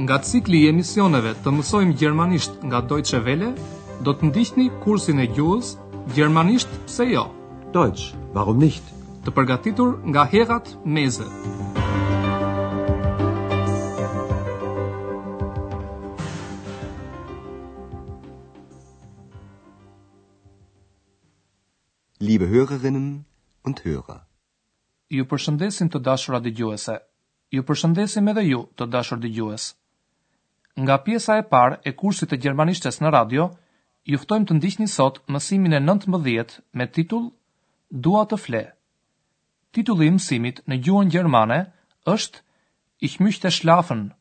Nga cikli i emisioneve të mësojmë gjermanisht nga Deutsche Welle, do të ndiqni kursin e gjuhës Gjermanisht pse jo? Deutsch, warum nicht? Të përgatitur nga Herrad Meese. Liebe Hörerinnen und Hörer. Ju përshëndesim të dashura dëgjuese. Ju përshëndesim edhe ju, të dashur dëgjues. Nga pjesa e parë e kursit të gjermanishtes në radio, ju ftojmë të ndiqni sot mësimin e nëntëmbëdhjetë me titull Dua të fle. Titulli i mësimit në gjuhën gjermane është Ich möchte schlafen.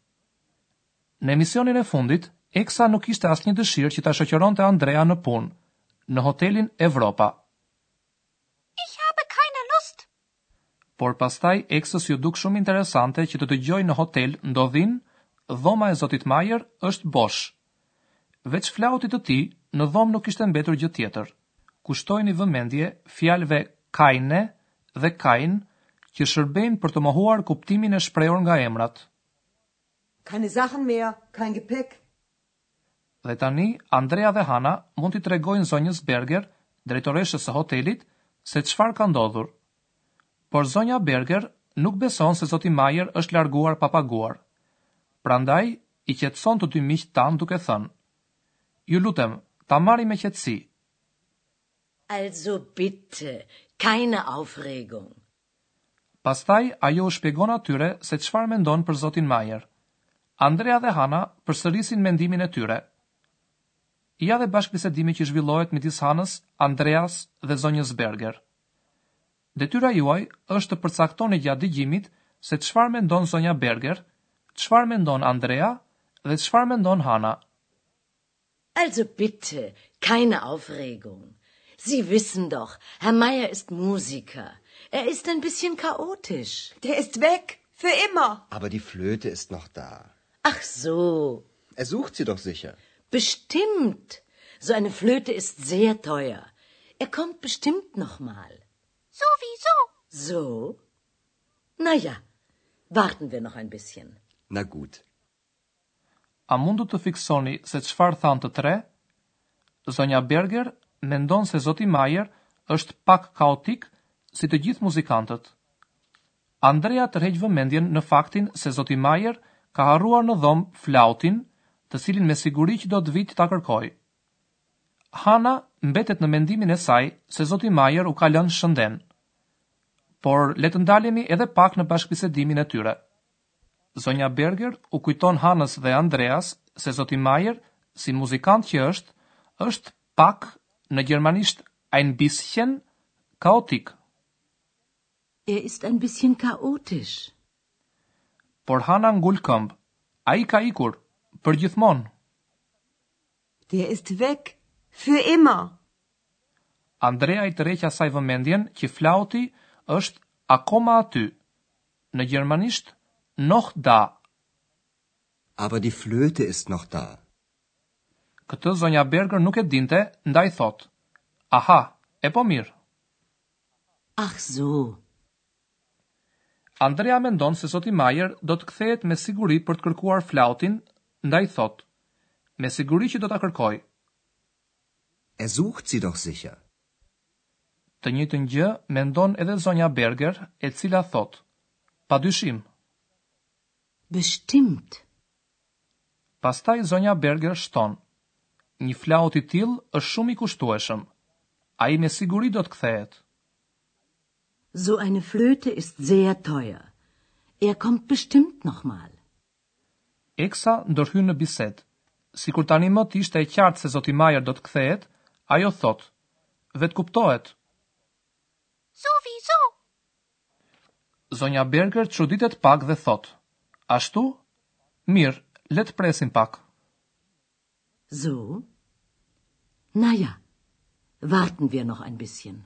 Në emisionin e fundit, Eksa nuk kishte asnjë dëshirë që ta shoqëronte Andrean në punë, në hotelin Evropa. Ich habe keine Lust. Por pastaj Eksës iu duk shumë interesante që të dëgjojë në hotel ndodhinë, Dhoma e zotit Mayer është bosh. Veç flautit të tij, në dhomë nuk kishte mbetur gjë tjetër. Kushtojini vëmendje fjalëve keine dhe kein që shërbejnë për të mohuar kuptimin e shprehur nga emrat. Keine Sachen mehr, kein Gepäck. Dhe tani Andrea dhe Hana mund t'i tregojnë zonjës Berger, drejtoreshes së hotelit, se çfarë ka ndodhur. Por zonja Berger nuk beson se zoti Mayer është larguar pa paguar. Prandaj i qetëson të dy miqtë tanë duke thënë, Ju lutem, ta marrim me qetësi. Also bitte, keine Aufregung. Pastaj ajo u shpjegon atyre se çfarë mendon për zotin Mayer. Andrea dhe Hana përsërisin mendimin e tyre. Ja dhe bashkëbisedimi që zhvillohet midis Hanës, Andreas dhe zonjës Berger. Detyra juaj është të përcaktoni gjatë dëgjimit se çfarë mendon zonja Berger, çfarë mendon Andrea dhe çfarë mendon Hana. Also bitte, keine Aufregung. Sie wissen doch, Herr Meier ist Musiker. Er ist ein bisschen chaotisch. Der ist weg, für immer. Aber die Flöte ist noch da. Ach so. Er sucht sie doch sicher. Bestimmt. So eine Flöte ist sehr teuer. Er kommt bestimmt noch mal. Sowieso. So? Na ja, warten wir noch ein bisschen. na gut. A mundut të fiksoni se çfarë thanë të tre? Zonja Berger mendon se zoti Mayer është pak kaotik si të gjithë muzikantët. Andrea tërheq vëmendjen në faktin se zoti Mayer ka harruar në dhomë flautin, të cilin me siguri që do të vijë ta kërkojë. Hana mbetet në mendimin e saj se zoti Mayer u ka lënë shëndenë. Por le të ndalemi edhe pak në bashkëbisedimin e tyre. Zonja Berger u kujton Hanës dhe Andreas se zoti Mayer, si muzikant që është, është pak, në gjermanisht ein bisschen, kaotik. Er ist ein bisschen chaotisch. Por Hana ngul këmbë. Ai ka ikur, përgjithmonë. Der ist weg, für immer. Andrea i tërheq asaj vëmendjen që flauti është akoma aty, Në gjermanisht Noch da. Aber die Flöte ist noch da. Këtë zonja Berger nuk e dinte, ndaj thotë, Aha, e po mirë. Ach so. Andrea mendon se zoti Mayer do të kthehet me siguri për të kërkuar flautin, ndaj thotë, Me siguri që do ta kërkojë. Er sucht sie doch sicher. Të njëjtën gjë mendon edhe zonja Berger e cila thotë, Padyshim! Bestimmt! Pastaj zonja Berger shton, Një flaut i tillë është shumë i kushtueshëm. Ai me siguri do të kthehet. So eine Flöte ist sehr teuer. Er kommt bestimmt noch mal. Eksa ndërhyn në bisedë. Sikur tani më të ishte e qartë se zoti Majer do të kthehet, ajo thotë, Vetëkuptohet! Sowieso! Zonja Berger çuditet pak dhe thotë, Ashtu? Mirë, le të presim pak. So? Na ja, warten wir noch ein bisschen.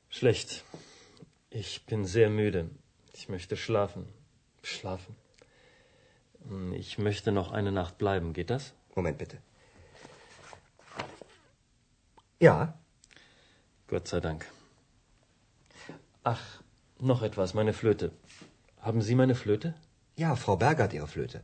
Schlecht. Ich bin sehr müde. Ich möchte schlafen. Schlafen. Ich möchte noch eine Nacht bleiben. Geht das? Moment bitte. Ja. Gott sei Dank. Ach, noch etwas, meine Flöte. Haben Sie meine Flöte? Ja, Frau Berger hat Ihre Flöte.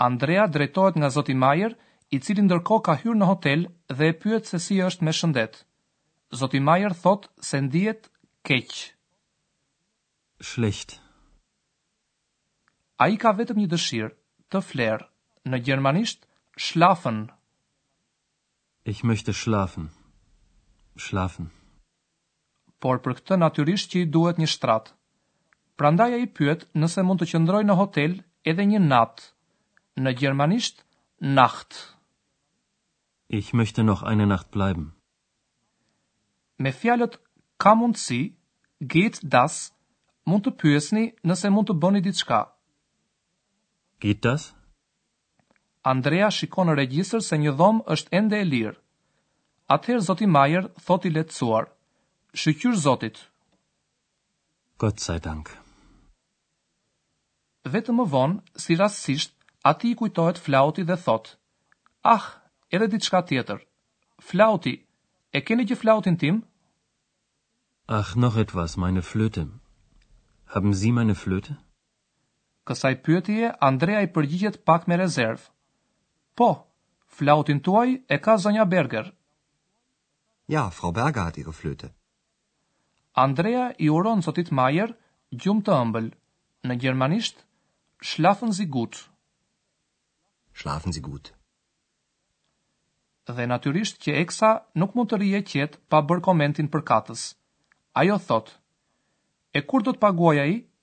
Andrea drejtohet nga zoti Mayer, i cili ndërkohë ka hyrë në hotel dhe e pyet se si është me shëndet. Zoti Mayer thotë se ndihet keq. Schlecht. Ai ka vetëm një dëshirë, të flerë, në gjermanisht schlafen. Ich möchte schlafen. Schlafen. por për këtë natyrisht që i duhet një shtrat. Prandaj ai pyet nëse mund të qëndrojë në hotel edhe një natë, në gjermanisht Nacht. Ich möchte noch eine Nacht bleiben. Me fjalët ka mundësi, geht das, mund të pyesni nëse mund të bëni diçka. Geht das? Andrea shikon në regjistër se një dhomë është ende e lirë. Atëherë zoti Mayer thotë i lehtësuar, Shyqyr Zotit! Gott sei Dank! Vetëm më vonë, si rastësisht, atij i kujtohet flauti dhe thotë, Ah, edhe diçka tjetër! Flauti! E keni gjë flautin tim? Ach, noch etwas, meine Flöte! Haben Sie meine Flöte? Kësaj pyetjeje Andrea i përgjigjet pak me rezervë, Po, flautin tuaj e ka zonja Berger. Ja, Frau Berger hat ihre Flöte. Andrea i uron zotit Mayer gjumë të ëmbël, në gjermanisht, Schlafen Sie gut. Schlafen Sie gut. Dhe natyrisht që Eksa nuk mund të rrijë e qetë pa bërë komentin përkatës. Ajo thotë, E kur do të paguajë ai,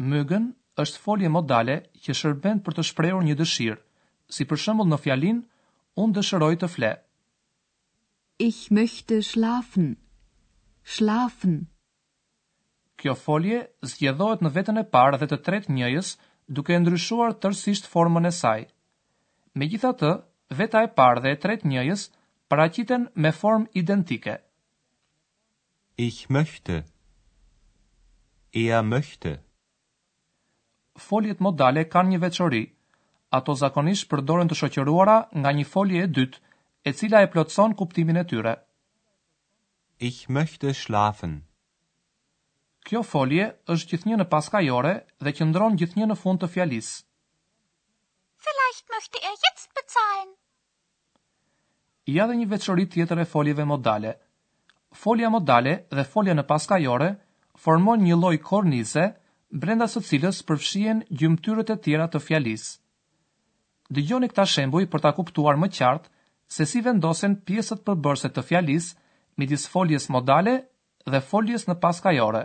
Mögen është folje modale që shërben për të shprehur një dëshirë, si për shembull në fjalinë Unë dëshiroj të fle. Ich möchte schlafen. Schlafen. Kjo folje zgjedhohet në vetën e parë dhe të tretë njëjës duke e ndryshuar tërësisht formën e saj. Megjithatë, veta e parë dhe e tretë njëjës paraqiten me formë identike. Ich möchte. Er möchte. Foljet modale kanë një veçori, ato zakonisht përdoren të shoqëruara nga një folje e dytë, e cila e plotëson kuptimin e tyre. Ich möchte schlafen. Kjo folje është gjithnjë në paskajore dhe qëndron gjithnjë në fund të fjalisë. Vielleicht möchte er jetzt bezahlen. Ja dhe një veçori tjetër e foljeve modale. Folja modale dhe folja në paskajore formojnë një lloj kornize brenda së cilës përfshihen gjymtyrët e tjera të fjalisë. Dëgjoni këta shembuj për ta kuptuar më qartë se si vendosen pjesët përbërëse të fjalisë midis foljes modale dhe foljes në paskajore.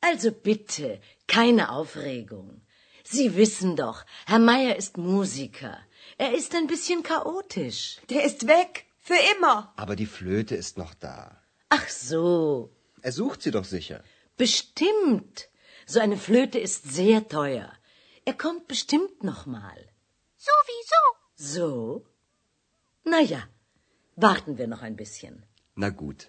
Also bitte, keine Aufregung. Sie wissen doch, Herr Meier ist Musiker. Er ist ein bisschen chaotisch. Der ist weg. Für immer. Aber die Flöte ist noch da. Ach so. Er sucht sie doch sicher. Bestimmt. So eine Flöte ist sehr teuer. Er kommt bestimmt nochmal. Sowieso. So? Na ja, warten wir noch ein bisschen. Na gut.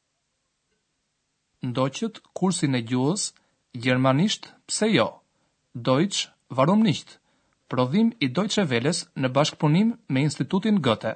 Ndoqët kursin e gjuhës, gjermanisht pse jo, Deutsch, warum nicht? prodhim i Dojçe Veles në bashkëpunim me Institutin Goethe.